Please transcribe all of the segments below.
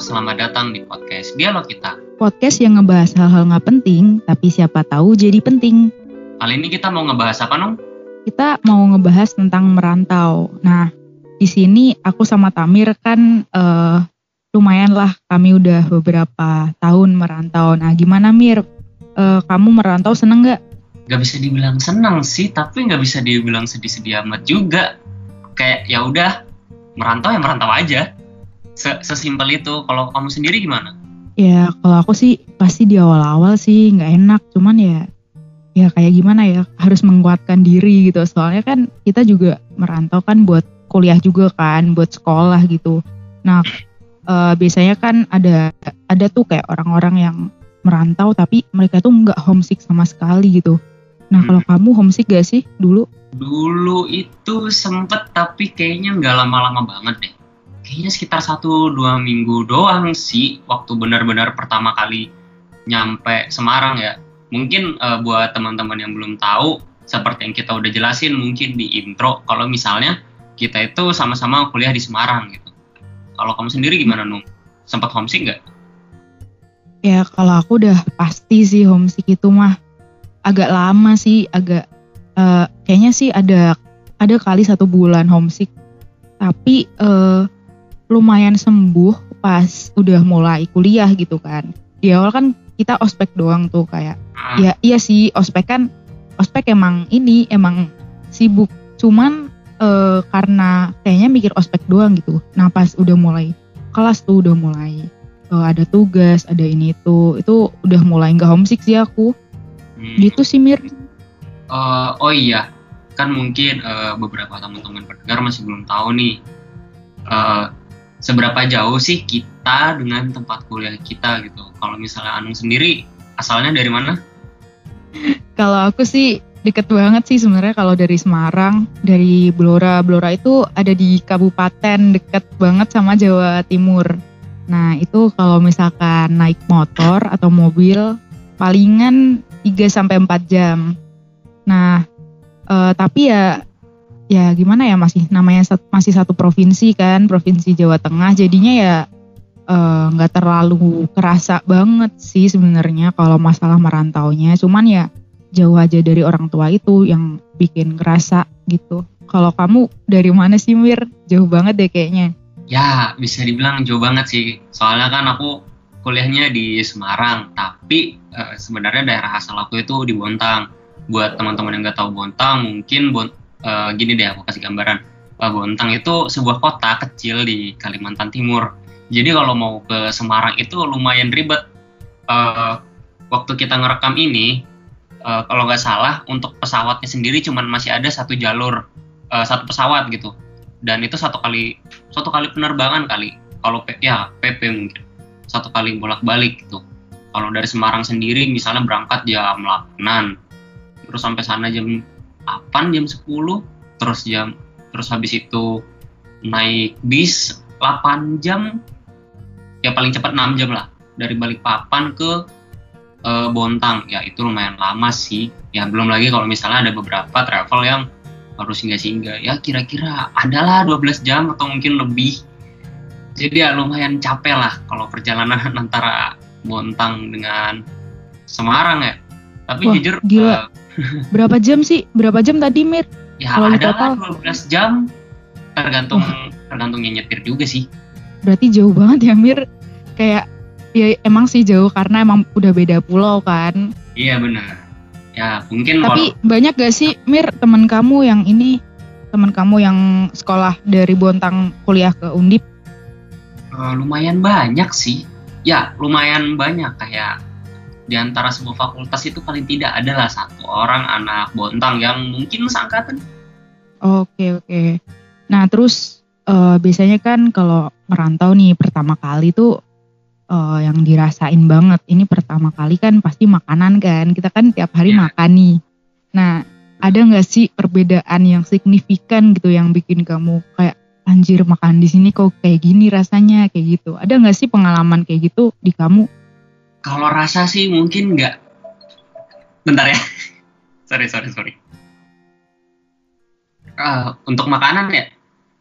Selamat datang di podcast Dialog Kita. Podcast yang ngebahas hal-hal nggak penting, tapi siapa tahu jadi penting. Kali ini kita mau ngebahas apa, Nung? Kita mau ngebahas tentang merantau. Nah, di sini aku sama Tamir kan eh, lumayan lah kami udah beberapa tahun merantau. Nah, gimana Mir? Eh, kamu merantau seneng nggak? Gak bisa dibilang senang sih, tapi nggak bisa dibilang sedih-sedih amat juga. Kayak ya udah, merantau ya merantau aja. Se- Sesimpel itu. Kalau kamu sendiri gimana? Ya, kalau aku sih pasti di awal-awal sih nggak enak. Cuman ya, ya kayak gimana ya, harus menguatkan diri gitu. Soalnya kan kita juga merantau kan buat kuliah juga kan, buat sekolah gitu. Nah, eh, biasanya kan ada ada tuh kayak orang-orang yang merantau tapi mereka tuh nggak homesick sama sekali gitu. Nah, Hmm. kalau kamu homesick gak sih dulu? Dulu itu sempet, tapi kayaknya nggak lama-lama banget deh. Kayaknya sekitar satu dua minggu doang sih, waktu benar-benar pertama kali nyampe Semarang ya. Mungkin eh, buat teman-teman yang belum tahu, seperti yang kita udah jelasin mungkin di intro, kalau misalnya kita itu sama-sama kuliah di Semarang gitu. Kalau kamu sendiri gimana, Nung? Sempat homesick nggak? Ya kalau aku udah pasti sih homesick itu mah agak lama sih, agak eh, kayaknya sih ada ada kali satu bulan homesick. Tapi eh, lumayan sembuh pas udah mulai kuliah gitu kan. Di awal kan kita ospek doang tuh kayak Ah, ya iya sih ospek kan ospek emang ini emang sibuk. Cuman eh, karena kayaknya mikir ospek doang gitu. Nah pas udah mulai kelas tuh udah mulai eh, ada tugas, ada ini itu, itu udah mulai nggak homesick sih aku. hmm. Gitu sih Mir. Eh, oh iya, kan mungkin eh, beberapa teman-teman pendengar masih belum tahu nih eh, seberapa jauh sih kita dengan tempat kuliah kita gitu. Kalau misalnya Anung sendiri asalnya dari mana? Kalau aku sih deket banget sih sebenarnya kalau dari Semarang, dari Blora. Blora itu ada di kabupaten deket banget sama Jawa Timur. Nah itu kalau misalkan naik motor atau mobil palingan 3 sampai 4 jam. Nah eh, tapi ya ya gimana ya masih namanya sat- masih satu provinsi kan, provinsi Jawa Tengah. Jadinya ya eh, nggak terlalu kerasa banget sih sebenarnya kalau masalah merantaunya. Cuman ya jauh aja dari orang tua itu yang bikin kerasa gitu. Kalau kamu dari mana sih Mir? Jauh banget deh kayaknya. Ya bisa dibilang jauh banget sih. Soalnya kan aku kuliahnya di Semarang, tapi eh, sebenarnya daerah asal aku itu di Bontang. Buat teman-teman yang nggak tahu Bontang, mungkin Bon- eh, gini deh aku kasih gambaran. Eh, Bontang itu sebuah kota kecil di Kalimantan Timur. Jadi kalau mau ke Semarang itu lumayan ribet. Eh, waktu kita ngerekam ini, eh, kalau nggak salah untuk pesawatnya sendiri cuman masih ada satu jalur, eh, satu pesawat gitu. Dan itu satu kali satu kali penerbangan kali. Kalau ya PP mungkin satu kali bolak-balik gitu. Kalau dari Semarang sendiri misalnya berangkat jam 8 terus sampai sana jam 8 jam 10 terus jam terus habis itu naik bis 8 jam ya paling cepat 6 jam lah dari Balikpapan ke eh, Bontang. Ya itu lumayan lama sih. Ya belum lagi kalau misalnya ada beberapa travel yang harus singgah-singgah. Ya kira-kira adalah 12 jam atau mungkin lebih. Jadi ya lumayan capek lah kalau perjalanan antara Bontang dengan Semarang ya. Tapi Wah, jujur gila. eh, Berapa jam sih? Berapa jam tadi Mir? ya Kalau ada total? lah 12 jam tergantung tergantung yang nyetir juga sih Berarti jauh banget ya Mir. Kayak ya emang sih jauh karena emang udah beda pulau kan. iya benar ya mungkin Tapi banyak gak sih Mir teman kamu yang ini teman kamu yang sekolah dari Bontang kuliah ke Undip? Eh, lumayan banyak sih. Ya, lumayan banyak kayak di antara sebuah fakultas itu paling tidak adalah satu orang anak Bontang yang mungkin seangkatan. Oke oke. Nah terus eh, biasanya kan kalau merantau nih pertama kali tuh eh, yang dirasain banget. Ini pertama kali kan pasti makanan kan. Kita kan tiap hari Iya. makan nih. Nah ada nggak sih perbedaan yang signifikan gitu yang bikin kamu kayak anjir makan di sini kok kayak gini rasanya kayak gitu. Ada nggak sih pengalaman kayak gitu di kamu? Kalau rasa sih mungkin nggak. Bentar ya. sorry, sorry, sorry. Ah, untuk makanan ya,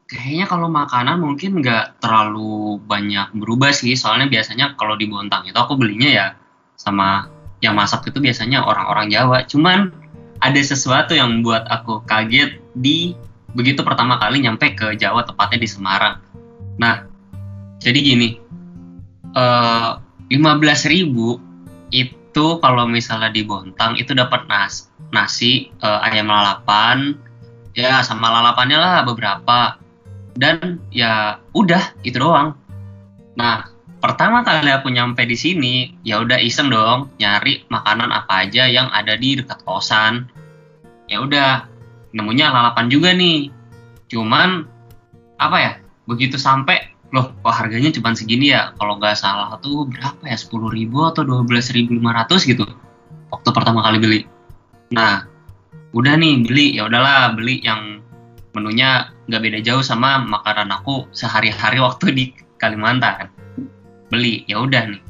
kayaknya kalau makanan mungkin nggak terlalu banyak berubah sih soalnya biasanya kalau di Bontang itu aku belinya ya sama yang masak itu biasanya orang-orang Jawa cuman ada sesuatu yang membuat aku kaget di begitu pertama kali nyampe ke Jawa tepatnya di Semarang nah jadi gini uh, ribu itu kalau misalnya di Bontang itu dapat nas nasi uh, ayam lalapan ya sama lalapannya lah beberapa. Dan ya udah itu doang. Nah pertama kali aku nyampe di sini ya udah iseng dong nyari makanan apa aja yang ada di dekat kosan. Ya udah nemunya lalapan juga nih. Cuman apa ya begitu sampai loh kok harganya cuma segini ya? Kalau nggak salah tuh berapa ya? sepuluh ribu atau dua belas ribu lima ratus gitu. Waktu pertama kali beli. Nah udah nih beli. Ya udahlah beli yang menunya nggak beda jauh sama makanan aku sehari-hari waktu di Kalimantan. Beli ya udah nih.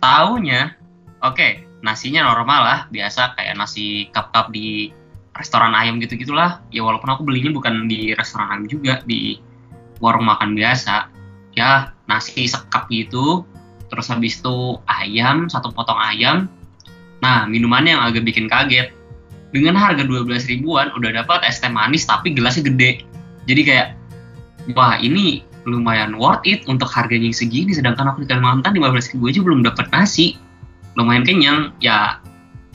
Taunya oke okay, nasinya normal lah biasa kayak nasi cup-cup di restoran ayam gitu gitulah ya walaupun aku belinya bukan di restoran ayam juga di warung makan biasa ya nasi sekap gitu. Terus habis itu ayam satu potong ayam. Nah minumannya yang agak bikin kaget. Dengan harga 12 ribuan udah dapat es teh manis tapi gelasnya gede. Jadi kayak wah ini lumayan worth it untuk harganya yang segini sedangkan aku di Kalimantan 15 ribu aja belum dapat nasi. Lumayan kenyang. Ya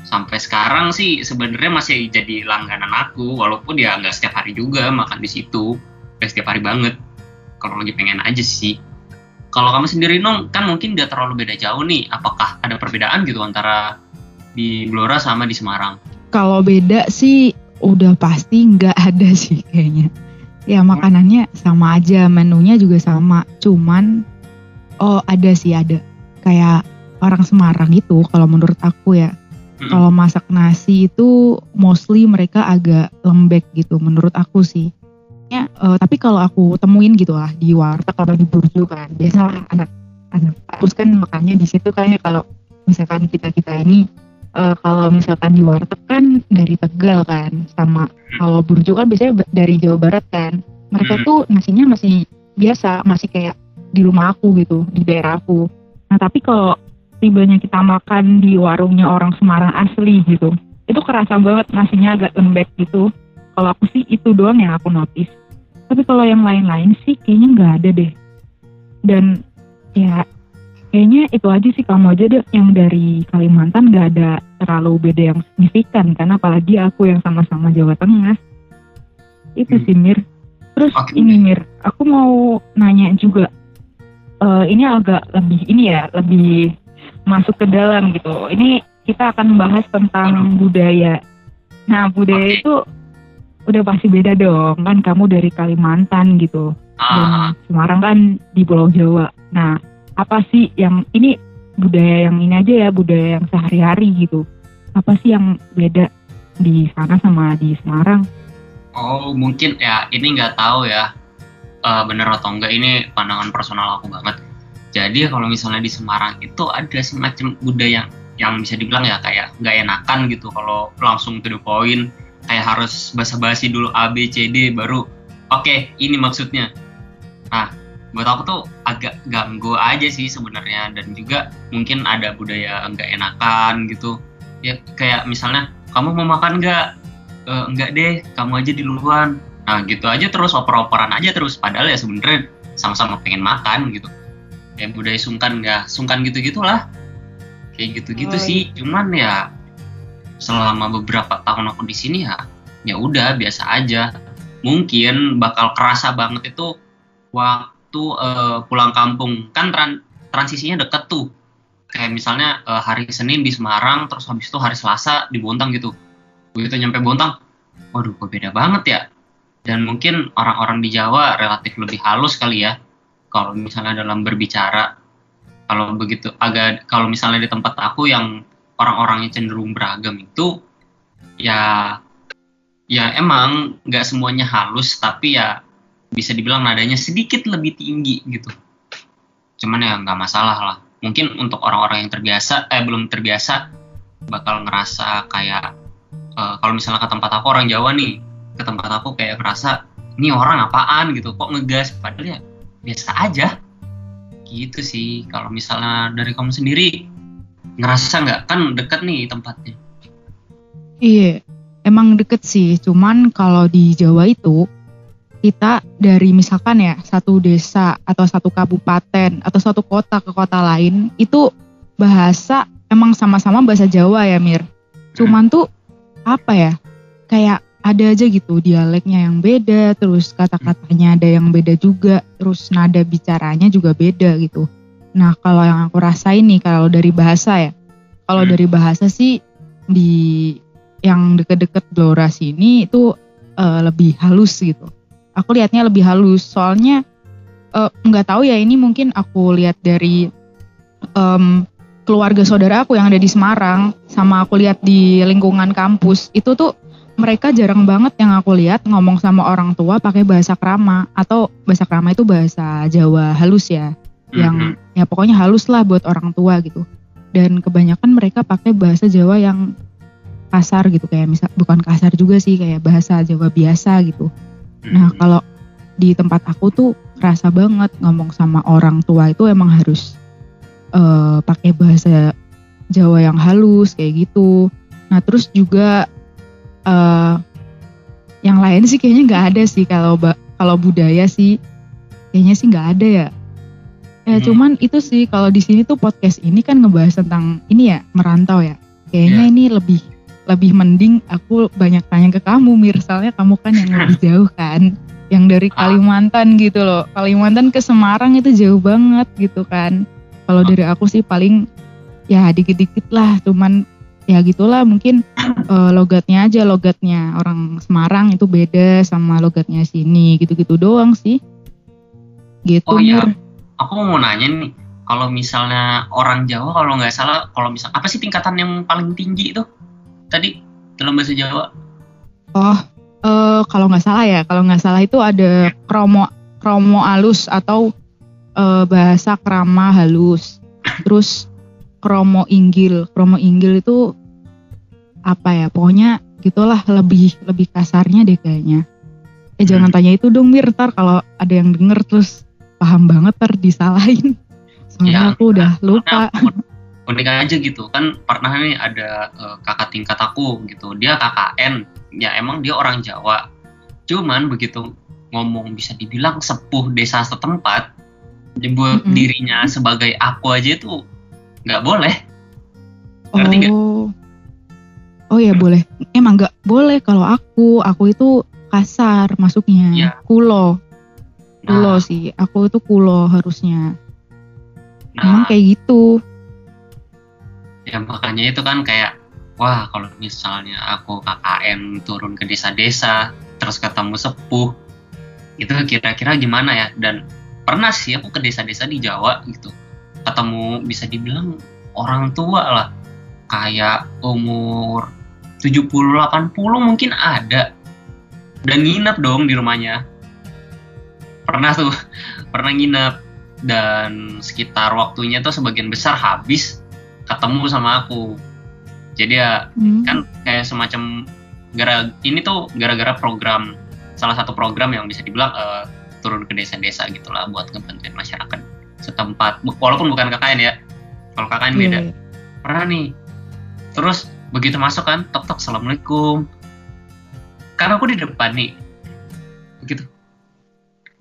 sampai sekarang sih sebenarnya masih jadi langganan aku walaupun ya nggak setiap hari juga makan di situ. Setiap hari banget kalau lagi pengen aja sih kalau kamu sendiri nong kan mungkin nggak terlalu beda jauh nih apakah ada perbedaan gitu antara di Blora sama di Semarang kalau beda sih udah pasti nggak ada sih kayaknya. Ya makanannya sama aja, menunya juga sama. Cuman oh ada sih ada. Kayak orang Semarang itu kalau menurut aku ya. Hmm. Kalau masak nasi itu mostly mereka agak lembek gitu menurut aku sih. Ya, uh, tapi kalau aku temuin gitu lah di warteg atau di burjo kan biasa anak anak terus kan makannya di situ kayaknya kalau misalkan kita kita ini uh, kalau misalkan di warteg kan dari Tegal kan sama kalau burjo kan biasanya dari Jawa Barat kan. Mereka hmm. tuh nasinya masih biasa masih kayak di rumah aku gitu di daerah aku. Nah tapi kalau tibanya kita makan di warungnya orang Semarang asli gitu itu kerasa banget nasinya agak lembek gitu kalau aku sih itu doang yang aku notice. Tapi kalau yang lain-lain sih kayaknya nggak ada deh. Dan ya kayaknya itu aja sih kamu aja deh yang dari Kalimantan gak ada terlalu beda yang signifikan. Kan apalagi aku yang sama-sama Jawa Tengah. Itu hmm. sih Mir. Terus okay. ini Mir aku mau nanya juga. Uh, ini agak lebih ini ya lebih masuk ke dalam gitu. Ini kita akan membahas tentang budaya. Nah budaya okay. itu udah pasti beda dong. Kan kamu dari Kalimantan gitu. Dan ah. Semarang kan di Pulau Jawa. Nah apa sih yang ini budaya yang ini aja ya budaya yang sehari-hari gitu. Apa sih yang beda di sana sama di Semarang? Oh mungkin ya ini nggak tahu ya. Uh, bener atau enggak ini pandangan personal aku banget. Jadi kalau misalnya di Semarang itu ada semacam budaya yang bisa dibilang ya kayak nggak enakan gitu kalau langsung to the point kayak harus basa-basi dulu A B C D baru oke okay, ini maksudnya. Nah buat aku tuh agak ganggu aja sih sebenarnya. Dan juga mungkin ada budaya enggak enakan gitu. Ya kayak misalnya kamu mau makan nggak? E, enggak deh kamu aja di luar nah gitu aja terus oper-operan aja terus. Padahal ya sebenarnya sama-sama pengen makan gitu. Kayak budaya sungkan ya sungkan gitu gitulah kayak gitu-gitu oh, sih. iya. cuman ya selama beberapa tahun aku di sini ya ya udah biasa aja. Mungkin bakal kerasa banget itu waktu uh, pulang kampung. Kan tran transisinya deket tuh. Kayak misalnya uh, hari Senin di Semarang terus habis itu hari Selasa di Bontang gitu. Begitu nyampe Bontang waduh kok beda banget ya? Dan mungkin orang-orang di Jawa relatif lebih halus kali ya kalau misalnya dalam berbicara. Kalau begitu agak kalau misalnya di tempat aku yang orang-orangnya cenderung beragam itu ya ya emang nggak semuanya halus tapi ya bisa dibilang nadanya sedikit lebih tinggi gitu. Cuman ya nggak masalah lah. Mungkin untuk orang-orang yang terbiasa eh belum terbiasa bakal ngerasa kayak uh, kalau misalnya ke tempat aku orang Jawa nih ke tempat aku kayak ngerasa ini orang apaan? gitu. Kok ngegas? Padahal ya biasa aja. Gitu sih. Kalau misalnya dari kamu sendiri ngerasa nggak kan deket nih tempatnya Iya, emang deket sih. Cuman kalau di Jawa itu kita dari misalkan ya satu desa atau satu kabupaten atau satu kota ke kota lain itu bahasa emang sama-sama bahasa Jawa ya Mir. Cuman tuh apa ya? Kayak ada aja gitu dialeknya yang beda, terus kata-katanya ada yang beda juga, terus nada bicaranya juga beda gitu. Nah kalau yang aku rasain nih kalau dari bahasa ya, kalau Hmm. dari bahasa sih di yang deket-deket Blora sini itu eh, lebih halus gitu. Aku lihatnya lebih halus, soalnya eh, nggak tahu ya ini mungkin aku lihat dari em, keluarga saudara aku yang ada di Semarang, sama aku lihat di lingkungan kampus itu tuh mereka jarang banget yang aku lihat ngomong sama orang tua pakai bahasa krama atau bahasa krama itu bahasa Jawa halus ya yang ya pokoknya halus lah buat orang tua gitu. Dan kebanyakan mereka pakai bahasa Jawa yang kasar gitu kayak misal bukan kasar juga sih kayak bahasa Jawa biasa gitu. Nah Mhm. kalau di tempat aku tuh kerasa banget ngomong sama orang tua itu emang harus eh, pakai bahasa Jawa yang halus kayak gitu. Nah terus juga eh yang lain sih kayaknya nggak ada sih kalau kalau budaya sih. Kayaknya sih nggak ada ya Ya Hmm. cuman itu sih kalau di sini tuh podcast ini kan ngebahas tentang ini ya merantau ya. Kayaknya Iya. ini lebih lebih mending aku banyak tanya ke kamu Mir soalnya kamu kan yang lebih jauh kan. Yang dari Ah. Kalimantan gitu loh. Kalimantan ke Semarang itu jauh banget gitu kan. Kalau Ah. dari aku sih paling ya dikit-dikit lah cuman ya gitulah mungkin eh, logatnya aja logatnya orang Semarang itu beda sama logatnya sini gitu-gitu doang sih. Gitu Oh, iya. Mir. Aku mau nanya nih kalau misalnya orang Jawa kalau nggak salah kalau misal apa sih tingkatan yang paling tinggi itu tadi dalam bahasa Jawa Oh, eh, kalau nggak salah ya, kalau nggak salah itu ada kromo kromo halus atau eh, bahasa krama halus. Terus kromo inggil, kromo inggil itu apa ya? Pokoknya gitulah lebih lebih kasarnya deh kayaknya. Eh jangan tanya itu dong Mir, ntar kalau ada yang denger terus paham banget ntar disalahin. Soalnya Ya, aku udah lupa. Unik aja gitu kan pernah nih ada eh, kakak tingkat aku gitu dia KKN ya emang dia orang Jawa cuman begitu ngomong bisa dibilang sepuh desa setempat nyebut Mm-mm. dirinya sebagai aku aja itu nggak boleh Ngerti nggak? Oh. Oh ya boleh. Emang nggak boleh kalau aku. Aku itu kasar masuknya. Iya. Kulo. Kulo nah, sih. Aku itu kulo harusnya. Emang nah kayak gitu. ya makanya itu kan kayak wah kalau misalnya aku KKN turun ke desa-desa terus ketemu sepuh itu kira-kira gimana ya dan pernah sih aku ke desa-desa di Jawa gitu ketemu bisa dibilang orang tua lah kayak umur 70-80 mungkin ada dan nginep dong di rumahnya pernah tuh pernah nginep. Dan sekitar waktunya tuh sebagian besar habis ketemu sama aku. Jadi ya Hmm. kan kayak semacam gara ini tuh gara-gara program salah satu program yang bisa dibilang eh, turun ke desa-desa gitulah buat ngebantuin masyarakat setempat. Walaupun bukan KKN ya. Kalau KKN beda. Iya. pernah nih. Terus begitu masuk kan tok tok assalamualaikum. Karena aku di depan nih. Begitu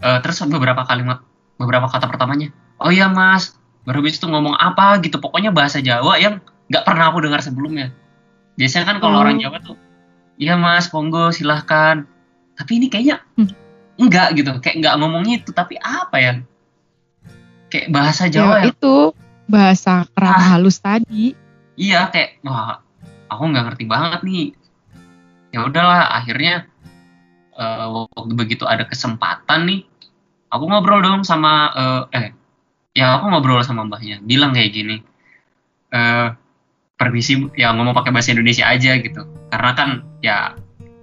Eh, terus beberapa kalimat beberapa kata pertamanya oh iya mas baru habis itu ngomong apa gitu pokoknya bahasa Jawa yang nggak pernah aku dengar sebelumnya biasanya kan kalau Oh. orang Jawa tuh iya mas monggo silahkan tapi ini kayaknya Hmm. enggak gitu kayak nggak ngomongnya itu tapi apa ya kayak bahasa Ya, Jawa yang itu bahasa kerama Ah. halus tadi. iya kayak wah aku nggak ngerti banget nih ya udahlah akhirnya eh, waktu begitu ada kesempatan nih aku ngobrol dong sama eh, eh ya aku ngobrol sama mbahnya bilang kayak gini eh permisi ya ngomong pakai bahasa Indonesia aja gitu. Karena kan ya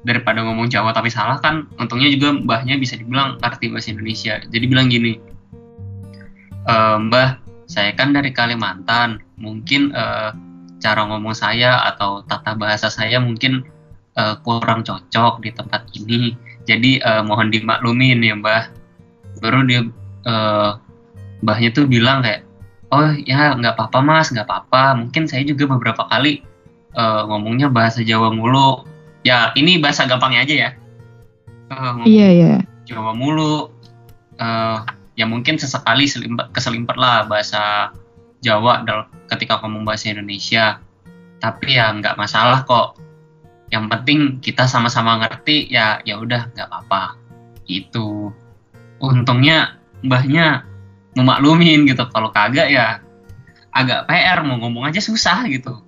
daripada ngomong Jawa tapi salah kan untungnya juga mbahnya bisa dibilang ngerti bahasa Indonesia. Jadi bilang gini "Eh, mbah saya kan dari Kalimantan. Mungkin eh, cara ngomong saya atau tata bahasa saya mungkin eh, kurang cocok di tempat ini. Jadi uh, mohon dimaklumin ya mbah baru dia uh, mbahnya tuh bilang kayak oh ya nggak apa-apa mas nggak apa-apa. Mungkin saya juga beberapa kali uh, ngomongnya bahasa Jawa mulu. Ya ini bahasa gampangnya aja ya. Uh, iya iya Jawa mulu. Uh, ya mungkin sesekali selimpat keselimpat lah bahasa Jawa ketika ngomong bahasa Indonesia. Tapi ya nggak masalah kok. Yang penting kita sama-sama ngerti ya ya udah nggak apa-apa. Itu untungnya mbahnya memaklumin gitu kalau kagak ya agak PR mau ngomong aja susah gitu.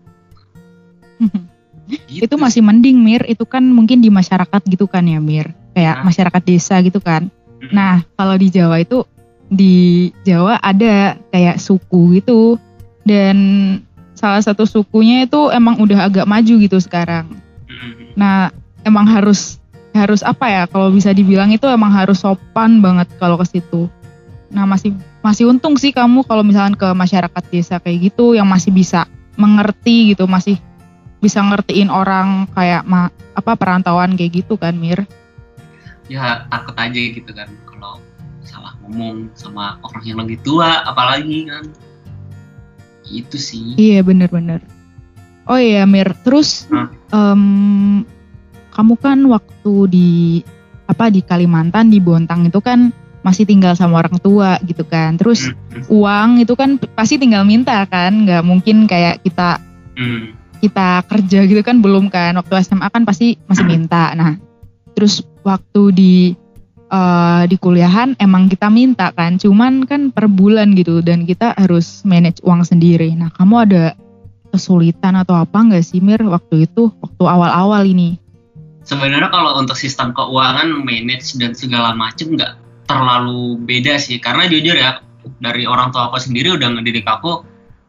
gitu. itu masih mending Mir itu kan mungkin di masyarakat gitu kan ya Mir kayak nah. masyarakat desa gitu kan nah kalau di Jawa itu di Jawa ada kayak suku gitu dan salah satu sukunya itu emang udah agak maju gitu sekarang. Nah, emang harus harus apa ya kalau bisa dibilang itu emang harus sopan banget kalau ke situ. Nah, masih masih untung sih kamu kalau misalkan ke masyarakat desa kayak gitu yang masih bisa mengerti gitu, masih bisa ngertiin orang kayak ma, apa perantauan kayak gitu kan, Mir. Ya, takut aja gitu kan kalau salah ngomong sama orang yang lebih tua apalagi kan itu sih iya bener-bener oh iya Mir terus um, kamu kan waktu di apa di Kalimantan di Bontang itu kan masih tinggal sama orang tua gitu kan terus hmm. uang itu kan pasti tinggal minta kan nggak mungkin kayak kita hmm. kita kerja gitu kan belum kan waktu SMA kan pasti masih minta nah terus waktu di uh, di kuliahan emang kita minta kan, cuman kan per bulan gitu dan kita harus manage uang sendiri. Nah kamu ada kesulitan atau apa nggak sih Mir waktu itu, waktu awal-awal ini? Sebenarnya kalau untuk sistem keuangan, manage dan segala macem nggak terlalu beda sih, karena jujur ya dari orang tua aku sendiri udah ngedidik aku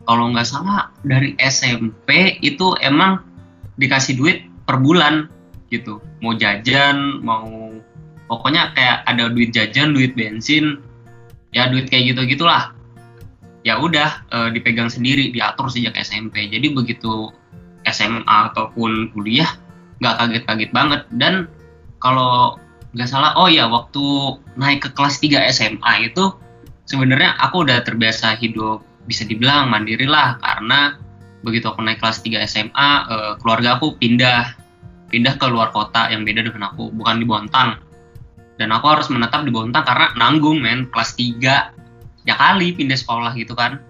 kalau nggak salah dari SMP itu emang dikasih duit per bulan gitu. Mau jajan mau pokoknya kayak ada duit jajan duit bensin ya duit kayak gitu gitulah ya udah e, dipegang sendiri diatur sejak SMP jadi begitu SMA ataupun kuliah nggak kaget-kaget banget. Dan kalau nggak salah oh ya waktu naik ke kelas 3 SMA itu sebenarnya aku udah terbiasa hidup bisa dibilang mandiri lah karena begitu aku naik kelas 3 SMA e, keluarga aku pindah pindah ke luar kota yang beda dengan aku bukan di Bontang. Dan aku harus menetap di Bontang karena nanggung men kelas 3 ya kali pindah sekolah gitu kan.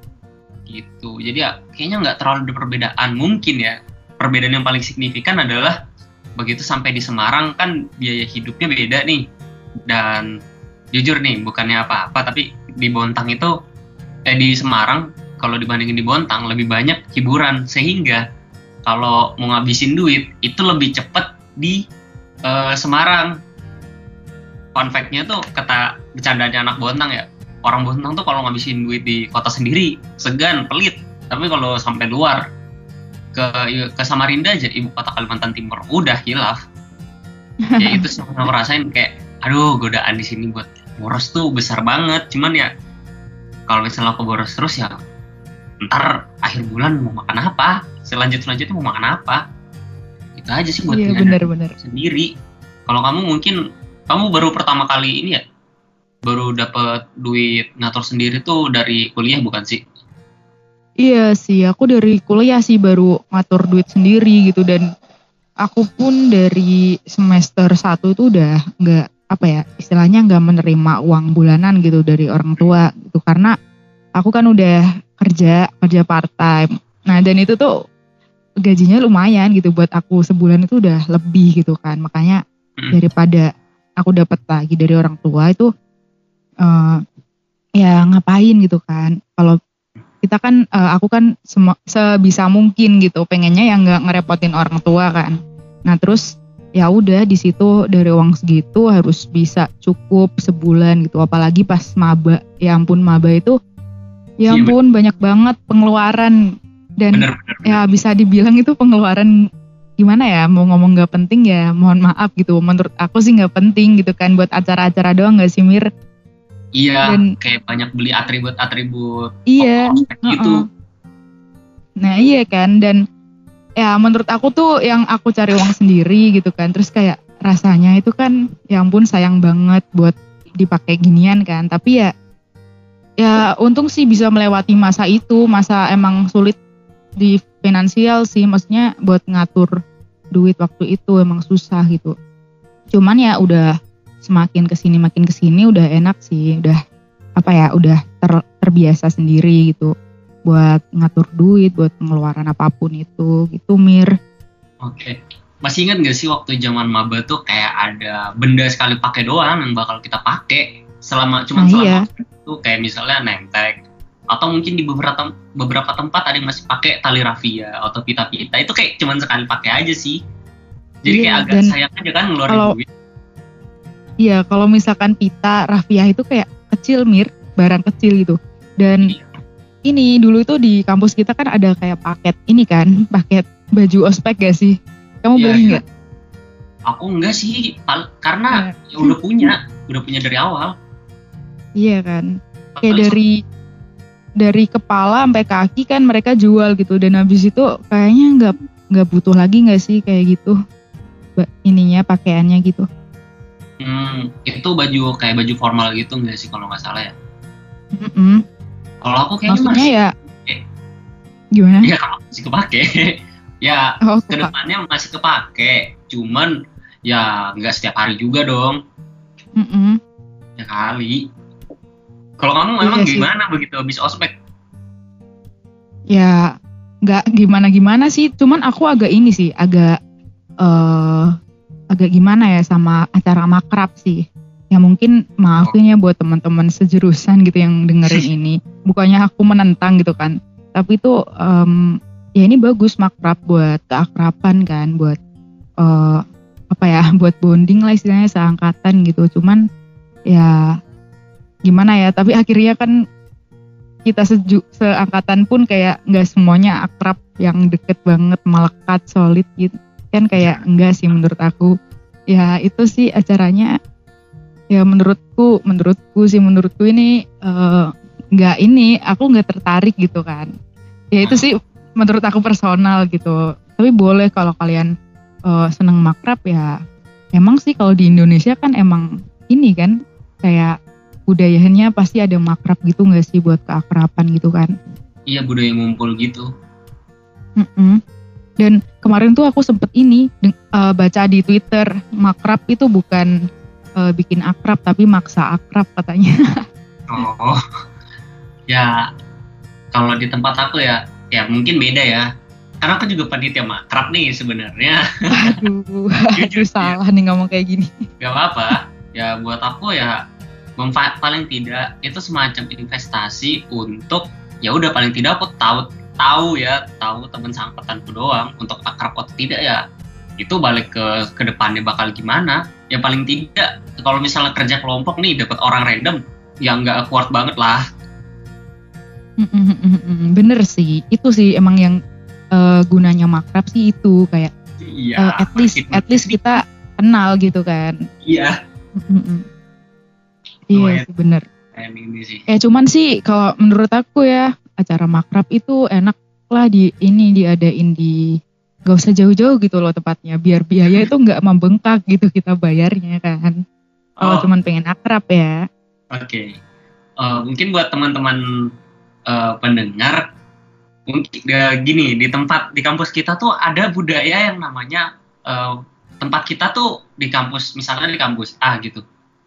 Gitu. Jadi ya kayaknya nggak terlalu ada perbedaan. Mungkin ya perbedaan yang paling signifikan adalah begitu sampai di Semarang kan biaya hidupnya beda nih. Dan jujur nih bukannya apa-apa tapi di Bontang itu eh di Semarang kalau dibandingin di Bontang lebih banyak hiburan. Sehingga kalau mau ngabisin duit itu lebih cepat di uh, Semarang. Fun fact-nya tuh kata bercandanya anak Bontang ya orang Bontang tuh kalau ngabisin duit di kota sendiri segan pelit. Tapi kalau sampai luar ke ke Samarinda aja ibu kota Kalimantan Timur. Udah hilaf ya itu sih aku rasain kayak aduh godaan di sini buat boros tuh besar banget. Cuman ya kalau misalnya aku boros terus ya ntar akhir bulan mau makan apa? Selanjut selanjutnya mau makan apa? Itu aja sih buat iya, bener, bener. sendiri. Kalau kamu mungkin kamu baru pertama kali ini ya baru dapat duit ngatur sendiri tuh dari kuliah bukan sih iya sih aku dari kuliah sih baru ngatur duit sendiri gitu. Dan aku pun dari semester satu itu udah nggak apa ya istilahnya nggak menerima uang bulanan gitu dari orang tua gitu. Karena aku kan udah kerja kerja part time nah dan itu tuh gajinya lumayan gitu buat aku sebulan itu udah lebih gitu kan. Makanya hmm. daripada aku dapat lagi dari orang tua itu uh, ya ngapain gitu kan. Kalau kita kan uh, aku kan sebisa mungkin gitu pengennya yang nggak ngerepotin orang tua kan. Nah terus ya udah di situ dari uang segitu harus bisa cukup sebulan gitu. Apalagi pas maba ya ampun maba itu ya iya, ampun banyak banget pengeluaran. Dan bener, bener, bener. ya bisa dibilang itu pengeluaran gimana ya mau ngomong nggak penting ya mohon maaf gitu. Menurut aku sih nggak penting gitu kan buat acara-acara doang nggak sih Mir iya Dan, kayak banyak beli atribut-atribut iya gitu. nah iya kan dan ya menurut aku tuh yang aku cari uang sendiri gitu kan terus kayak rasanya itu kan ya ampun sayang banget buat dipakai ginian kan tapi ya ya untung sih bisa melewati masa itu masa emang sulit di finansial sih maksudnya buat ngatur duit waktu itu emang susah gitu. Cuman ya udah semakin ke sini makin ke sini udah enak sih udah apa ya udah ter, terbiasa sendiri gitu. Buat ngatur duit buat pengeluaran apa pun itu gitu mir. Oke. Masih ingat gak sih waktu zaman maba tuh kayak ada benda sekali pakai doang yang bakal kita pakai selama cuma nah, selama iya. itu kayak misalnya nentek atau mungkin di beberapa beberapa tempat ada yang masih pakai tali rafia atau pita-pita. Itu kayak cuman sekali pakai aja sih. Jadi iya, kayak agak sayang aja kan ngeluarin kalau, duit iya kalau misalkan pita rafia itu kayak kecil mir barang kecil gitu dan iya. ini dulu itu di kampus kita kan ada kayak paket ini kan paket baju ospek gak sih kamu iya, beli iya. nggak aku enggak sih karena nah. ya udah punya udah punya dari awal Iya kan. Kayak dari dari kepala sampai kaki kan mereka jual gitu dan habis itu kayaknya nggak nggak butuh lagi nggak sih kayak gitu ininya pakaiannya gitu. Hmm, itu baju kayak baju formal gitu nggak sih kalau nggak salah ya? Mm -mm. Kalau aku kayaknya Maksudnya masih, ya gimana? Ya kalau masih kepake, ya oh, ke depannya masih kepake, cuman ya nggak setiap hari juga dong. Mm -mm. Ya kali. Kalau kamu memang iya gimana sih. begitu habis ospek? Ya nggak gimana-gimana sih, cuman aku agak ini sih, agak uh, agak gimana ya sama acara makrab sih. Ya mungkin maafin ya buat teman-teman sejurusan gitu yang dengerin ini. Bukannya aku menentang gitu kan, tapi itu um, ya ini bagus makrab buat keakraban kan, buat uh, apa ya, buat bonding lah istilahnya seangkatan gitu. Cuman ya gimana ya tapi akhirnya kan kita seju, seangkatan pun kayak nggak semuanya akrab yang deket banget melekat solid gitu kan kayak enggak sih menurut aku ya itu sih acaranya ya menurutku menurutku sih menurutku ini uh, nggak ini aku nggak tertarik gitu kan ya itu sih menurut aku personal gitu tapi boleh kalau kalian uh, seneng makrab ya emang sih kalau di Indonesia kan emang ini kan kayak budayanya pasti ada makrab gitu nggak sih buat keakraban gitu kan? Iya budaya ngumpul gitu. Mm -mm. Dan kemarin tuh aku sempet ini uh, baca di Twitter makrab itu bukan uh, bikin akrab tapi maksa akrab katanya. oh, ya kalau di tempat aku ya ya mungkin beda ya. Karena aku juga panitia makrab nih sebenarnya. Aduh, Jujur, salah ya. nih ngomong kayak gini. Gak apa-apa. Ya buat aku ya paling tidak itu semacam investasi untuk ya udah paling tidak aku tahu tahu ya tahu teman sangkatanku doang untuk akrab atau tidak ya itu balik ke ke depannya bakal gimana? Ya paling tidak kalau misalnya kerja kelompok nih dapat orang random yang nggak kuat banget lah. Bener sih itu sih emang yang uh, gunanya makrab sih itu kayak iya, uh, at least at least kita kenal gitu kan. Iya. Iya sih bener. Ini sih. Ya cuman sih kalau menurut aku ya acara makrab itu enak lah di ini diadain di gak usah jauh-jauh gitu loh tepatnya biar biaya itu nggak membengkak gitu kita bayarnya kan kalau oh. cuman pengen akrab ya oke okay. uh, eh, mungkin buat teman-teman uh, pendengar mungkin uh, gini di tempat di kampus kita tuh ada budaya yang namanya uh, tempat kita tuh di kampus misalnya di kampus A gitu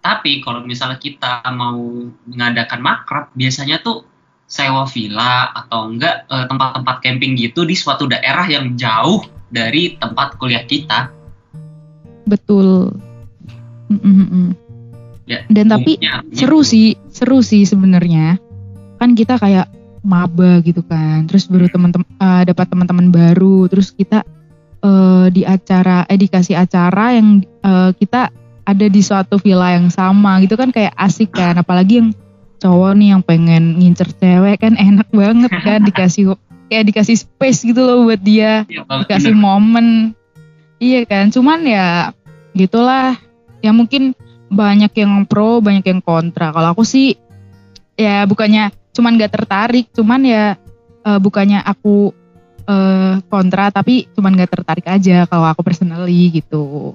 tapi kalau misalnya kita mau mengadakan makrab, biasanya tuh sewa villa atau enggak eh, tempat-tempat camping gitu di suatu daerah yang jauh dari tempat kuliah kita. Betul. Mm-mm. Ya, Dan tapi umumnya, seru sih, seru sih sebenarnya. Kan kita kayak maba gitu kan, terus baru teman-teman uh, dapat teman-teman baru, terus kita uh, di acara, eh dikasih acara yang uh, kita ada di suatu villa yang sama gitu kan kayak asik kan apalagi yang cowok nih yang pengen ngincer cewek kan enak banget kan dikasih kayak dikasih space gitu loh buat dia ya, dikasih bener. momen. Iya kan cuman ya gitulah. Ya mungkin banyak yang pro banyak yang kontra. Kalau aku sih ya bukannya cuman gak tertarik cuman ya uh, bukannya aku uh, kontra tapi cuman gak tertarik aja kalau aku personally gitu.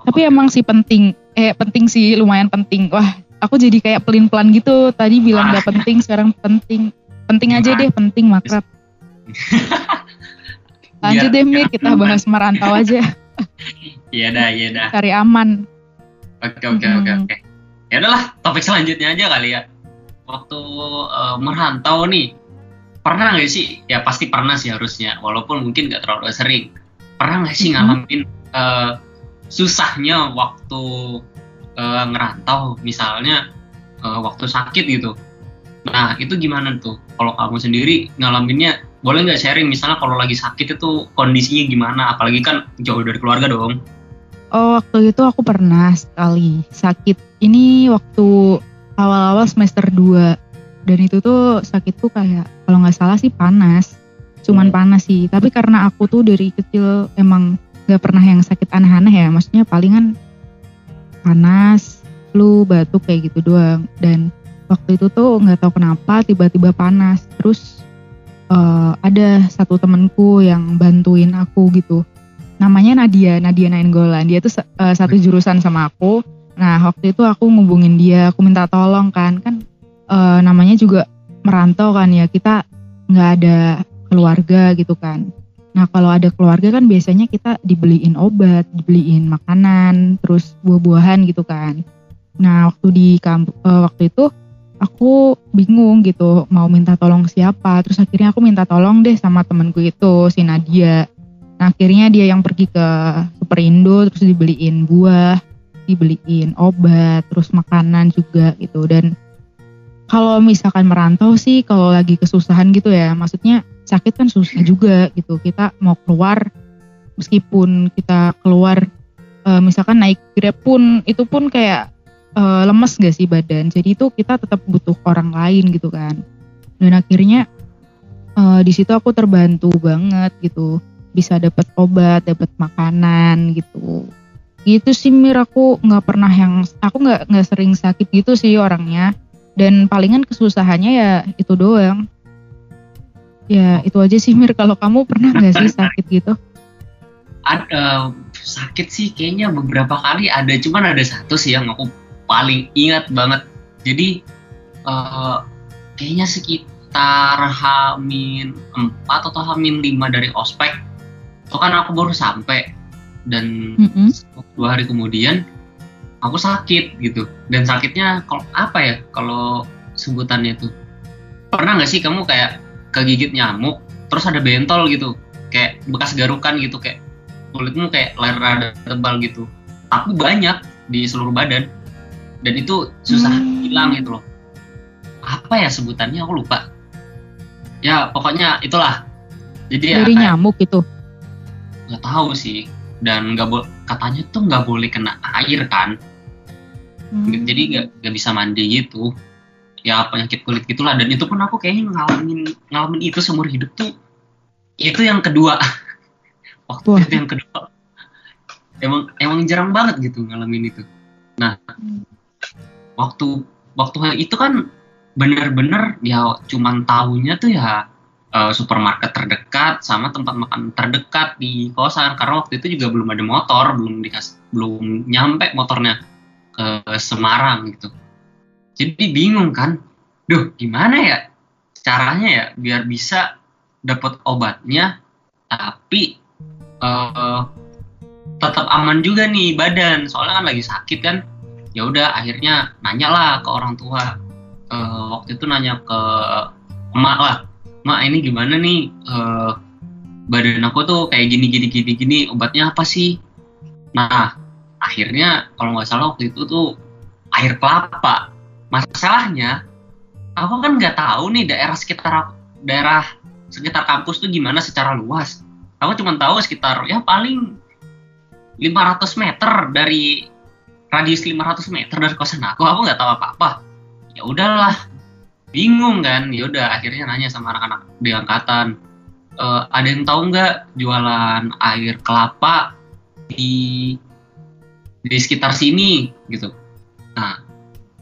Tapi emang sih penting, eh penting sih lumayan penting. Wah, aku jadi kayak pelin-pelan gitu. Tadi bilang nggak penting, sekarang penting. Penting aja deh, penting makrab. Lanjut deh Mir, kita bahas merantau aja. Iya dah, iya dah. Cari aman. Oke oke oke oke. Ya udahlah, topik selanjutnya aja kali ya. Waktu uh, merantau nih, pernah nggak sih? Ya pasti pernah sih harusnya, walaupun mungkin nggak terlalu sering. Pernah nggak sih ngalamin uh, susahnya waktu uh, ngerantau, misalnya uh, waktu sakit gitu? Nah itu gimana tuh? Kalau kamu sendiri ngalaminnya boleh nggak sharing? Misalnya kalau lagi sakit itu kondisinya gimana? Apalagi kan jauh dari keluarga dong. Oh waktu itu aku pernah sekali sakit. Ini waktu awal-awal semester 2 dan itu tuh sakitku kayak kalau nggak salah sih panas. Cuman hmm. panas sih. Tapi karena aku tuh dari kecil emang nggak pernah yang sakit aneh-aneh ya. Maksudnya palingan panas flu batuk kayak gitu doang. Dan waktu itu tuh nggak tahu kenapa tiba-tiba panas. Terus uh, ada satu temenku yang bantuin aku gitu. Namanya Nadia Nadia Nainggolan. Dia tuh uh, satu jurusan sama aku. Nah waktu itu aku ngubungin dia. Aku minta tolong kan. Kan uh, namanya juga merantau kan ya. Kita nggak ada keluarga gitu kan nah kalau ada keluarga kan biasanya kita dibeliin obat dibeliin makanan terus buah-buahan gitu kan. Nah waktu di kamp uh, waktu itu aku bingung gitu mau minta tolong siapa. Terus akhirnya aku minta tolong deh sama temenku itu si Nadia. Nah akhirnya dia yang pergi ke Superindo terus dibeliin buah dibeliin obat terus makanan juga gitu. Dan kalau misalkan merantau sih kalau lagi kesusahan gitu ya maksudnya sakit kan susah juga gitu. Kita mau keluar meskipun kita keluar e, misalkan naik grab pun itu pun kayak uh, lemes gak sih badan? Jadi itu kita tetap butuh orang lain gitu kan. Dan akhirnya uh, di situ aku terbantu banget gitu. Bisa dapat obat dapat makanan gitu. Gitu sih mir. Aku nggak pernah yang aku nggak nggak sering sakit gitu sih orangnya. Dan palingan kesusahannya ya itu doang ya itu aja sih mir. Kalau kamu pernah nggak sih sakit gitu? Ada sakit sih kayaknya beberapa kali ada cuman ada satu sih yang aku paling ingat banget. Jadi uh, kayaknya sekitar Hamin 4 atau Hamin 5 dari ospek. Itu kan aku baru sampai. Dan mm-hmm. dua hari kemudian aku sakit gitu. Dan sakitnya kalau apa ya kalau sebutannya itu pernah nggak sih kamu kayak kegigit nyamuk terus ada bentol gitu kayak bekas garukan gitu kayak kulitmu kayak layar rada tebal gitu. Tapi banyak di seluruh badan. Dan itu susah hmm. hilang gitu loh. Apa ya sebutannya? Aku lupa. Ya pokoknya itulah. Jadi dari ya, nyamuk itu? Nggak tahu sih. Dan nggak boleh katanya tuh nggak boleh kena air kan? Hmm. jadi nggak nggak bisa mandi gitu ya penyakit kulit gitulah. Dan itu pun aku kayaknya ngalamin ngalamin itu seumur hidup tuh. Itu yang kedua. Waktu Wah. itu yang kedua. Emang emang jarang banget gitu ngalamin itu. Nah waktu waktu itu kan bener-bener ya cuman tahunya tuh ya uh, supermarket terdekat sama tempat makan terdekat di kosan. Karena waktu itu juga belum ada motor belum dikas belum nyampe motornya ke Semarang gitu jadi bingung kan duh gimana ya caranya ya biar bisa dapat obatnya tapi uh, tetap aman juga nih badan. Soalnya kan lagi sakit kan ya udah akhirnya nanya lah ke orang tua. Uh, waktu itu nanya ke emak lah emak ini gimana nih uh, badan aku tuh kayak gini gini gini gini obatnya apa sih? Nah akhirnya kalau nggak salah waktu itu tuh air kelapa masalahnya aku kan nggak tahu nih daerah sekitar daerah sekitar kampus tuh gimana secara luas. Aku cuma tahu sekitar ya paling 500 meter dari radius 500 meter dari kosan aku. Aku nggak tahu apa-apa. Ya udahlah bingung kan. Ya udah akhirnya nanya sama anak-anak di angkatan e, ada yang tahu nggak jualan air kelapa di di sekitar sini? Gitu. Nah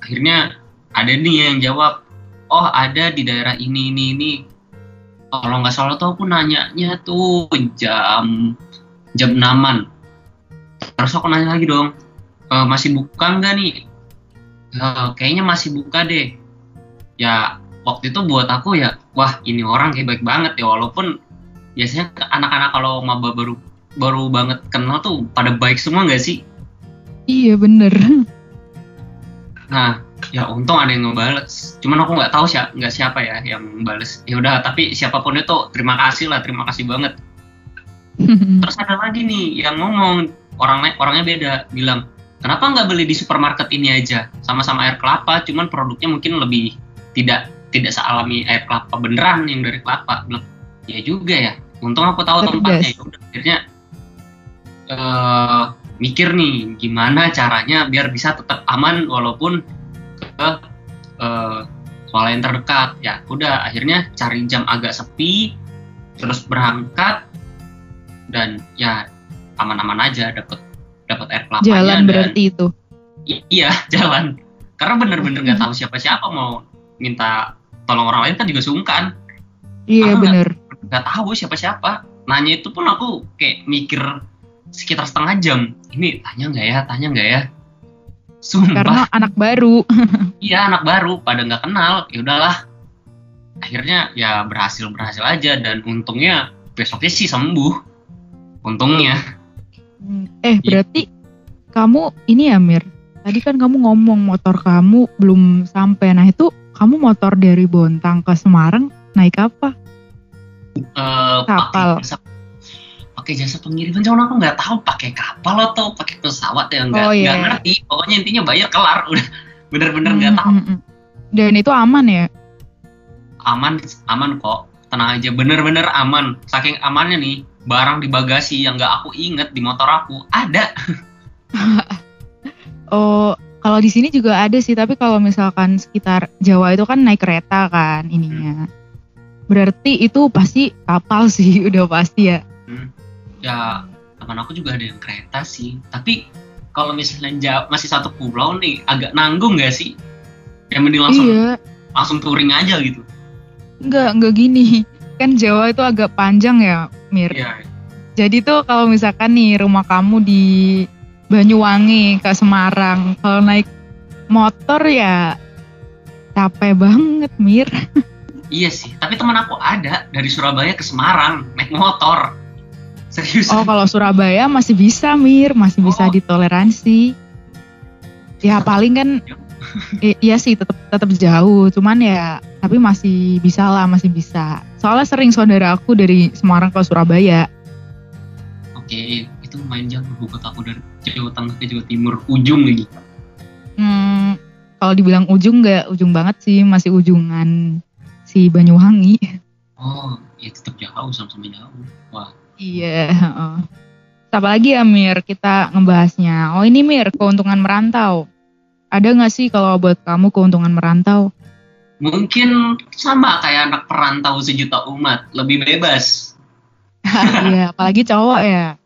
akhirnya ada nih yang jawab oh ada di daerah ini ini ini. Kalau nggak salah tuh aku nanyanya tuh jam jam enaman. Terus aku nanya lagi dong e, masih buka nggak nih? E, kayaknya masih buka deh. Ya waktu itu buat aku ya wah ini orang kayak baik banget ya. Walaupun biasanya anak-anak kalau maba baru baru banget kenal tuh pada baik semua nggak sih? Iya bener nah ya untung ada yang ngebales. Cuman aku nggak tahu siapa nggak siapa ya yang ngebales. Ya udah tapi siapa pun itu terima kasih lah terima kasih banget. Terus ada lagi nih yang ngomong orang orangnya beda bilang kenapa nggak beli di supermarket ini aja? Sama-sama air kelapa cuman produknya mungkin lebih tidak tidak sealami air kelapa beneran yang dari kelapa. Bilang ya juga ya untung aku tahu tempatnya. ya udah akhirnya uh, mikir nih gimana caranya biar bisa tetap aman walaupun ke uh, sekolah yang terdekat. Ya udah akhirnya cari jam agak sepi terus berangkat dan ya aman-aman aja dapat dapat air kelapa jalan berarti itu? Iya jalan. Karena bener-bener nggak -bener tahu siapa-siapa mau minta tolong orang lain kan juga sungkan. Iya bener. nggak tahu siapa-siapa. Nanya itu pun aku kayak mikir sekitar setengah jam. Ini tanya nggak ya tanya nggak ya? Sumpah. karena anak baru. Iya anak baru pada nggak kenal. Ya udahlah. Akhirnya ya berhasil berhasil aja. Dan untungnya besoknya sih sembuh. Untungnya. Hmm, eh iya. berarti ya. kamu ini ya Mir. Tadi kan kamu ngomong motor kamu belum sampai. Nah itu kamu motor dari Bontang ke Semarang naik apa? Uh, kapal. pakai jasa pengiriman. Cuman aku nggak tahu pakai kapal atau pakai pesawat ya nggak oh, yeah. ngerti. Pokoknya intinya bayar kelar. Udah bener-bener nggak -bener mm, tahu dan itu aman ya? Aman aman kok. Tenang aja bener-bener aman. Saking amannya nih barang di bagasi yang nggak aku inget di motor aku ada. Oh kalau di sini juga ada sih tapi kalau misalkan sekitar Jawa itu kan naik kereta kan ininya. Hmm. Berarti itu pasti kapal sih, udah pasti ya. Hmm. Ya, teman aku juga ada yang kereta sih. Tapi kalau misalnya masih satu pulau nih, agak nanggung gak sih? Ya mending langsung iya. langsung touring aja gitu. Enggak, enggak gini. Kan Jawa itu agak panjang ya, Mir. Iya. Jadi tuh kalau misalkan nih rumah kamu di Banyuwangi ke Semarang, kalau naik motor ya capek banget, Mir. Iya sih, tapi teman aku ada dari Surabaya ke Semarang naik motor. Serius. Oh, kalau Surabaya masih bisa, Mir, masih bisa oh. ditoleransi. Ya paling kan iya sih tetap tetap jauh, cuman ya tapi masih bisa lah, masih bisa. Soalnya sering saudara aku dari Semarang ke Surabaya. Oke, itu main jauh buat aku dari Jawa Tengah ke Jawa Timur, ujung lagi. Hmm, kalau dibilang ujung nggak ujung banget sih, masih ujungan si Banyuwangi. Oh, ya tetap jauh sama-sama jauh. Wah. Iya. Oh. Apa lagi ya Mir kita ngebahasnya? Oh ini Mir keuntungan merantau. Ada nggak sih kalau buat kamu keuntungan merantau? Mungkin sama kayak anak perantau sejuta umat, lebih bebas. Iya, apalagi cowok ya.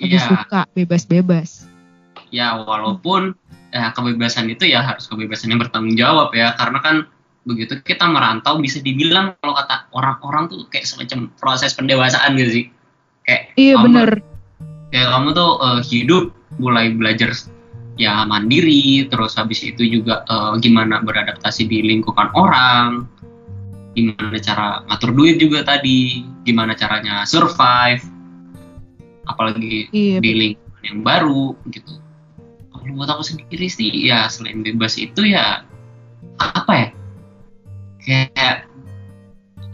Lebih ya. suka bebas-bebas. Ya, walaupun ya, kebebasan itu ya harus kebebasan yang bertanggung jawab ya, karena kan begitu kita merantau bisa dibilang kalau kata orang-orang tuh kayak semacam proses pendewasaan gitu sih kayak iya bener. kayak kamu tuh uh, hidup mulai belajar ya mandiri terus habis itu juga uh, gimana beradaptasi di lingkungan orang gimana cara ngatur duit juga tadi gimana caranya survive apalagi iya, di lingkungan yang baru gitu. Kalau buat aku sendiri sih ya selain bebas itu ya apa ya? Kayak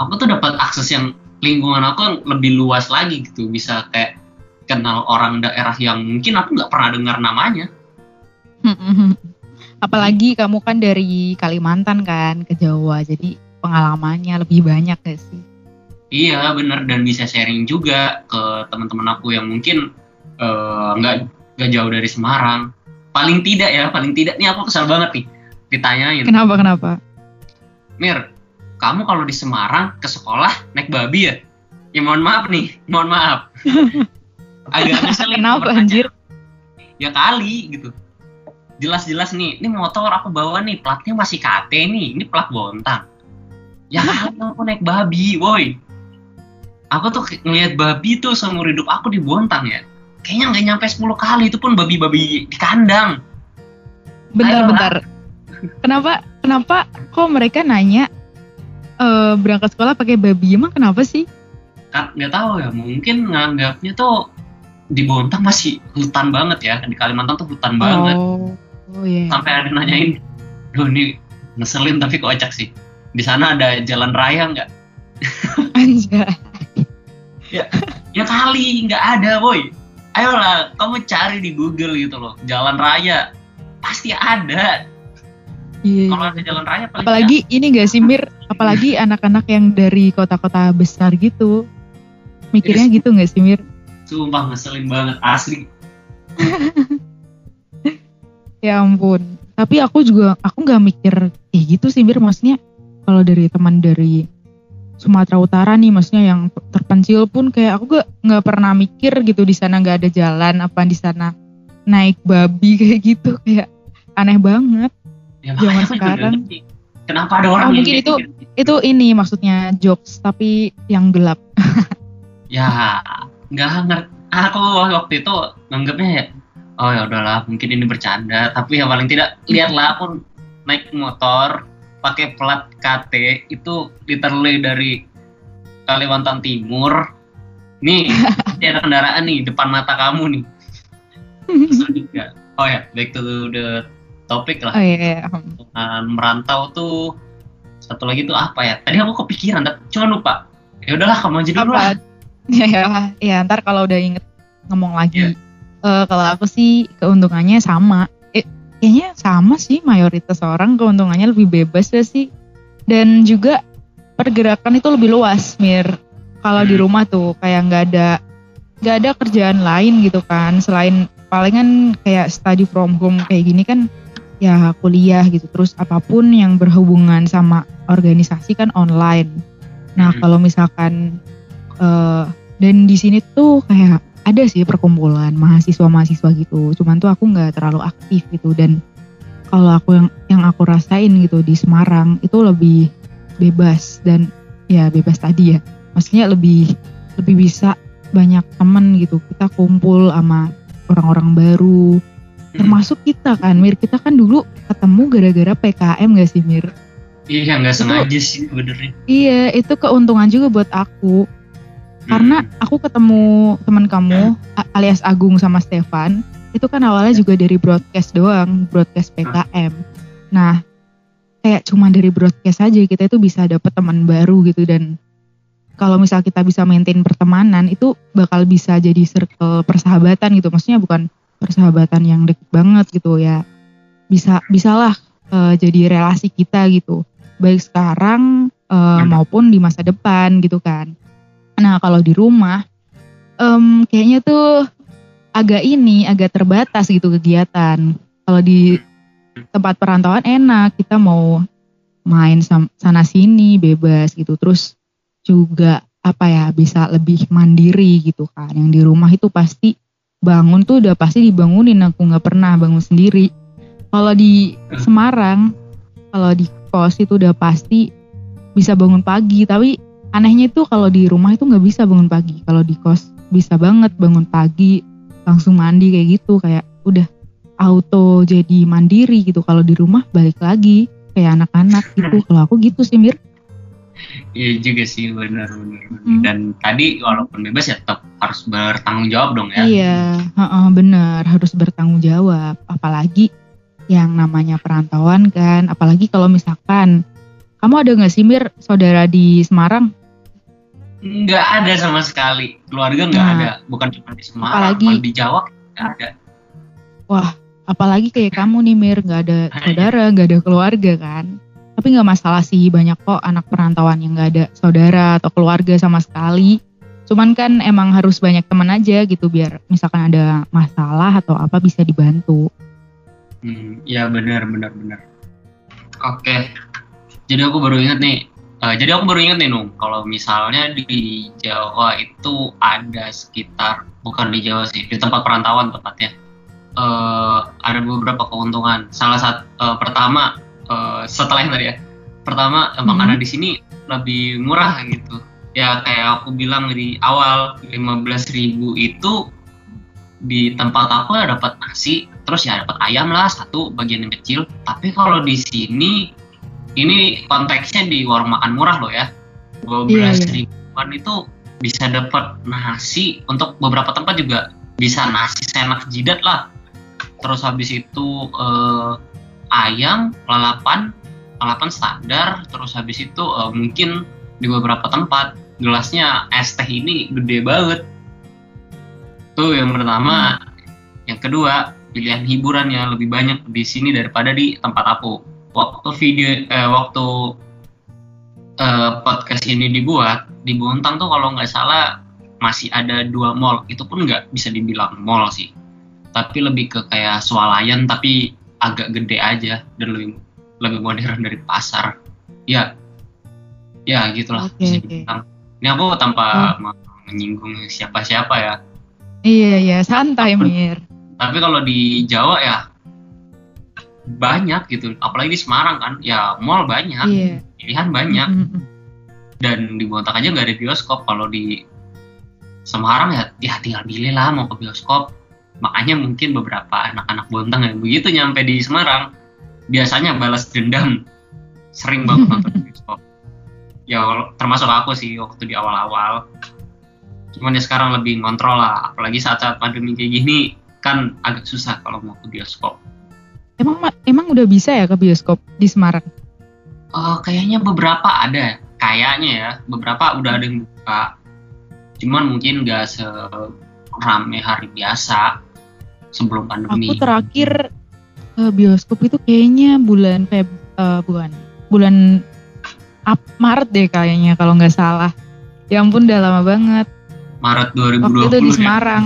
aku tuh dapat akses yang lingkungan aku yang lebih luas lagi gitu. Bisa kayak kenal orang daerah yang mungkin aku nggak pernah dengar namanya. Apalagi kamu kan dari Kalimantan kan ke Jawa. Jadi pengalamannya lebih banyak gak sih? Iya bener. Dan bisa sharing juga ke teman-teman aku yang mungkin eh, nggak uh, nggak jauh dari Semarang. Paling tidak ya paling tidak. Nih aku kesal banget nih ditanyain kenapa kenapa? Mir, kamu kalau di Semarang ke sekolah naik babi ya? Ya mohon maaf nih, mohon maaf. Agak ngeselin. Kenapa anjir? Ya kali gitu. Jelas-jelas nih, ini motor aku bawa nih, platnya masih KT nih, ini plat Bontang. Ya kali aku naik babi, woi. Aku tuh ngeliat babi tuh seumur hidup aku di Bontang ya. kayaknya nggak nyampe 10 kali itu pun babi-babi di kandang. Bentar, Ayolah. bentar. Kenapa, kenapa kok mereka nanya eh, berangkat sekolah pakai babi? Emang kenapa sih? Kan nggak tahu ya, mungkin nganggapnya tuh di Bontang masih hutan banget ya, di Kalimantan tuh hutan banget. Oh, oh iya. Sampai ada nanyain, duh ini ngeselin tapi kocak sih. Di sana ada jalan raya nggak? Anjay. Ya kali nggak ada, boy. Ayolah, kamu cari di Google gitu loh, jalan raya pasti ada. Iya. Kalau ada jalan raya paling Apalagi ini gak sih Mir? Apalagi anak-anak yang dari kota-kota besar gitu. Mikirnya Yes. gitu gak sih Mir? sumpah ngeselin banget asli. Ya ampun. Tapi aku juga, aku gak mikir kayak gitu sih Mir. Maksudnya kalau dari teman dari Sumatera Utara nih, maksudnya yang terpencil pun kayak aku gak, nggak pernah mikir gitu di sana nggak ada jalan apa di sana naik babi kayak gitu kayak aneh banget. Ya, Zaman sekarang. ngerti. Kenapa ada orang Oh, mungkin itu- gitu? Itu ini maksudnya jokes tapi yang gelap. ya nggak ngerti. Aku waktu itu nganggapnya ya oh ya udahlah mungkin ini bercanda. Tapi ya paling tidak lihatlah aku naik motor pakai plat KT itu literally dari Kalimantan Timur. Nih ini ada kendaraan nih depan mata kamu nih. Oh ya back to the topic lah. Oh iya, iya. Nah, merantau tuh satu lagi tuh apa ya? Tadi aku kepikiran tapi cuma lupa. Ya udahlah kamu aja dulu lah. Ya ya ya. Ntar kalau udah inget ngomong Iya. lagi Eh, kalau aku sih keuntungannya sama. Eh, kayaknya sama sih mayoritas orang keuntungannya lebih bebas ya sih. Dan juga pergerakan itu lebih luas mir. Kalau di Hmm. rumah tuh kayak nggak ada nggak ada kerjaan lain gitu kan. Selain palingan kayak study from home kayak gini kan ya kuliah gitu. Terus apa pun yang berhubungan sama organisasi kan online. Nah Hmm. kalau misalkan eh, dan di sini tuh kayak ada sih perkumpulan mahasiswa-mahasiswa gitu. Cuman tuh aku nggak terlalu aktif gitu. Dan kalau aku yang yang aku rasain gitu di Semarang itu lebih bebas dan ya bebas tadi ya. Maksudnya lebih lebih bisa banyak temen gitu. Kita kumpul sama orang-orang baru termasuk kita kan Mir. Kita kan dulu ketemu gara-gara PKM gak sih Mir? Iya nggak sengaja sih sebenarnya. Iya itu keuntungan juga buat aku. Karena Hmm. aku ketemu teman kamu a- alias Agung sama Stefan itu kan awalnya juga dari broadcast doang broadcast PKM nah kayak cuma dari broadcast aja kita itu bisa dapet teman baru gitu. Dan kalau misal kita bisa maintain pertemanan itu bakal bisa jadi circle persahabatan gitu. Maksudnya bukan persahabatan yang deket banget gitu ya bisa bisalah eh, jadi relasi kita gitu baik sekarang Hmm. maupun di masa depan gitu kan Nah kalau di rumah, em, kayaknya tuh agak ini, agak terbatas gitu kegiatan. Kalau di tempat perantauan enak, kita mau main sana sini bebas gitu. Terus juga apa ya bisa lebih mandiri gitu kan. Yang di rumah itu pasti bangun tuh udah pasti dibangunin. Aku nggak pernah bangun sendiri. Kalau di Semarang, kalau di kos itu udah pasti bisa bangun pagi. Tapi anehnya itu kalau di rumah itu nggak bisa bangun pagi kalau di kos bisa banget bangun pagi langsung mandi kayak gitu kayak udah auto jadi mandiri gitu kalau di rumah balik lagi kayak anak-anak gitu kalau aku gitu sih Mir Iya juga sih benar benar. benar. Hmm. Dan tadi walaupun bebas ya tetap harus bertanggung jawab dong ya. iya heeh, bener harus bertanggung jawab apalagi yang namanya perantauan kan apalagi kalau misalkan kamu ada nggak sih Mir saudara di Semarang Nggak ada sama sekali. Keluarga nggak Nah. ada. Bukan cuma di Semarang, Apalagi- di Jawa nggak ada. apalagi kayak kamu nih Mir nggak ada Ah, iya. saudara nggak ada keluarga kan tapi nggak masalah sih banyak kok anak perantauan yang nggak ada saudara atau keluarga sama sekali cuman kan emang harus banyak teman aja gitu biar misalkan ada masalah atau apa bisa dibantu Hmm, ya benar benar benar. Oke. Jadi aku baru ingat nih. eh, jadi aku baru ingat nih Nung, kalau misalnya di Jawa itu ada sekitar bukan di Jawa sih, di tempat perantauan tepatnya. eh, ada beberapa keuntungan. Salah satu pertama eh, setelah tadi ya. Pertama Mhm. karena di sini lebih murah gitu. Ya kayak aku bilang di awal 15.000 itu di tempat aku ya dapat nasi terus ya dapat ayam lah satu bagian yang kecil tapi kalau di sini ini konteksnya di warung makan murah loh ya dua belas Iya, ribuan itu bisa dapat nasi untuk beberapa tempat juga bisa nasi senak jidat lah terus habis itu eh, ayam lalapan lalapan standar terus habis itu eh, mungkin di beberapa tempat gelasnya es teh ini gede banget. Tuh yang pertama. Yang kedua pilihan hiburannya lebih banyak di sini daripada di tempat aku. Waktu video eh, waktu eh, podcast ini dibuat di Bontang tuh kalau nggak salah masih ada dua mall. Itu pun nggak bisa dibilang mall sih. Tapi lebih ke kayak swalayan tapi agak gede aja dan lebih lebih modern dari pasar. Ya ya gitulah. Oke. dibilang ini aku tanpa menyinggung siapa-siapa ya. Iya iya santai Mir. tapi kalau di Jawa ya banyak gitu. Apalagi di Semarang kan ya mall banyak Iya. pilihan banyak. Mm-mm. dan di Bontang aja nggak ada bioskop. Kalau di Semarang ya ya tinggal pilih lah mau ke bioskop makanya mungkin beberapa anak-anak Bontang yang begitu nyampe di Semarang biasanya balas dendam. Sering banget nonton bioskop ya termasuk aku sih waktu di awal-awal. Cuman ya sekarang lebih ngontrol lah. Apalagi saat-saat pandemi kayak gini kan agak susah kalau mau ke bioskop. Emang ma- emang udah bisa ya ke bioskop di Semarang? Oh, kayaknya beberapa ada, kayaknya ya, beberapa udah ada yang buka. Cuman mungkin gak serame hari biasa sebelum pandemi. Aku terakhir ke bioskop itu kayaknya bulan Feb eh, bulan bulan Ap Maret deh kayaknya kalau nggak salah. Ya ampun udah lama banget. Maret Waktu 2020 itu di ya. Semarang.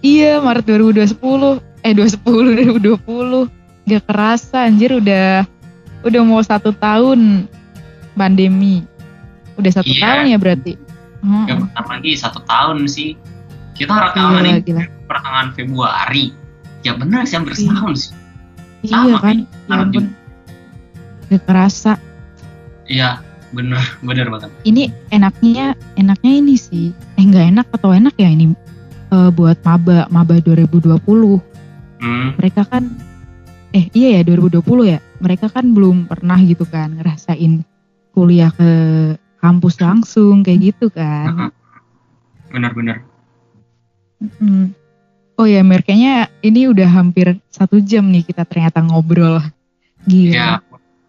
Iya Maret 2020 eh 2010 2020 gak kerasa anjir udah udah mau satu tahun pandemi. Udah satu Iya. tahun ya berarti. Ya, lagi satu tahun sih. Kita rekaman Gila, ini gila. pertengahan Februari. Ya benar sih hampir Iya. setahun sih. Iya Sama, kan? Ya ampun. Gak kerasa. Iya, bener, bener banget. Ini enaknya enaknya ini sih. Eh nggak enak atau enak ya ini eh, buat maba maba 2020. Hmm, Mereka kan eh iya ya 2020 ya. Mereka kan belum pernah gitu kan ngerasain kuliah ke kampus langsung kayak gitu kan. bener-bener. Mm. Oh ya Mir, kayaknya ini udah hampir satu jam nih kita ternyata ngobrol. Gila. Ya,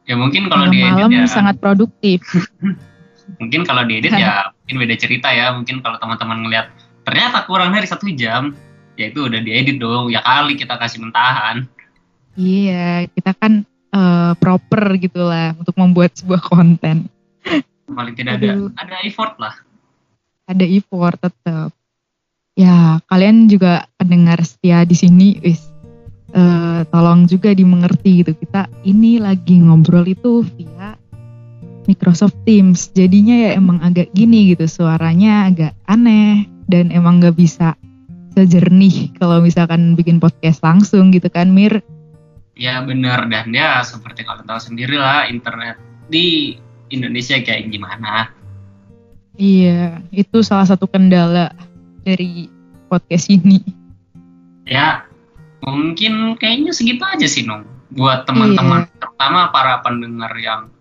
ya mungkin kalau diedit Malam-malam ya. sangat produktif. mungkin kalau diedit ya mungkin beda cerita ya mungkin kalau teman-teman ngeliat ternyata kurang dari satu jam ya itu udah diedit dong ya kali kita kasih mentahan Iya, kita kan eh, proper gitu lah untuk membuat sebuah konten. paling tidak ada Aduh. ada effort lah Ada effort tetap. Ya, kalian juga pendengar setia di sini, wis. eh, tolong juga dimengerti gitu. Kita ini lagi ngobrol itu via Microsoft Teams. Jadinya ya emang agak gini gitu, suaranya agak aneh dan emang nggak bisa sejernih kalau misalkan bikin podcast langsung gitu kan, Mir. ya benar dan ya seperti kalian tahu sendiri lah internet di Indonesia kayak gimana Iya, itu salah satu kendala dari podcast ini. ya mungkin kayaknya segitu aja sih Nung. Buat teman-teman terutama para pendengar yang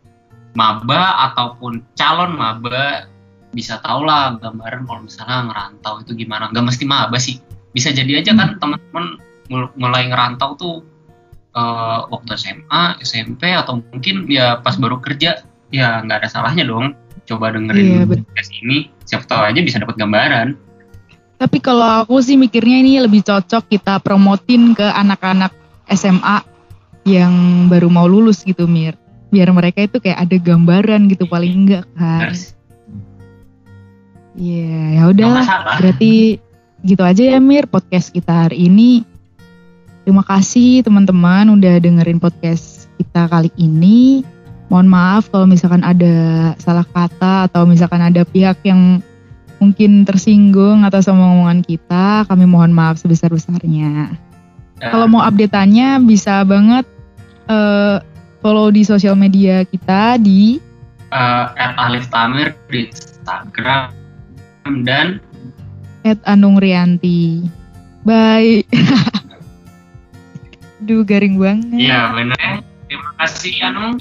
maba ataupun calon maba bisa tau lah gambaran kalau misalnya ngerantau itu gimana. Nggak mesti maba sih. Bisa jadi aja kan teman-teman mul- mulai ngerantau tuh eh, waktu SMA SMP atau mungkin ya pas baru kerja ya nggak ada salahnya dong. Coba Iya, dengerin betul. podcast ini. Siapa tahu aja bisa dapat gambaran Tapi kalau aku sih mikirnya ini lebih cocok kita promotin ke anak-anak SMA yang baru mau lulus gitu, Mir. Biar mereka itu kayak ada gambaran gitu paling enggak kan. Iya, ya udahlah. Berarti gitu aja ya Mir podcast kita hari ini. Terima kasih teman-teman udah dengerin podcast kita kali ini. Mohon maaf kalau misalkan ada salah kata atau misalkan ada pihak yang mungkin tersinggung atas omongan kita, kami mohon maaf sebesar-besarnya. Eh, Kalau mau update-annya bisa banget eh, follow di sosial media kita di eh, at Alif Tamir di Instagram dan @anungrianti. Bye. Duh garing banget. Iya benar. Terima kasih Anu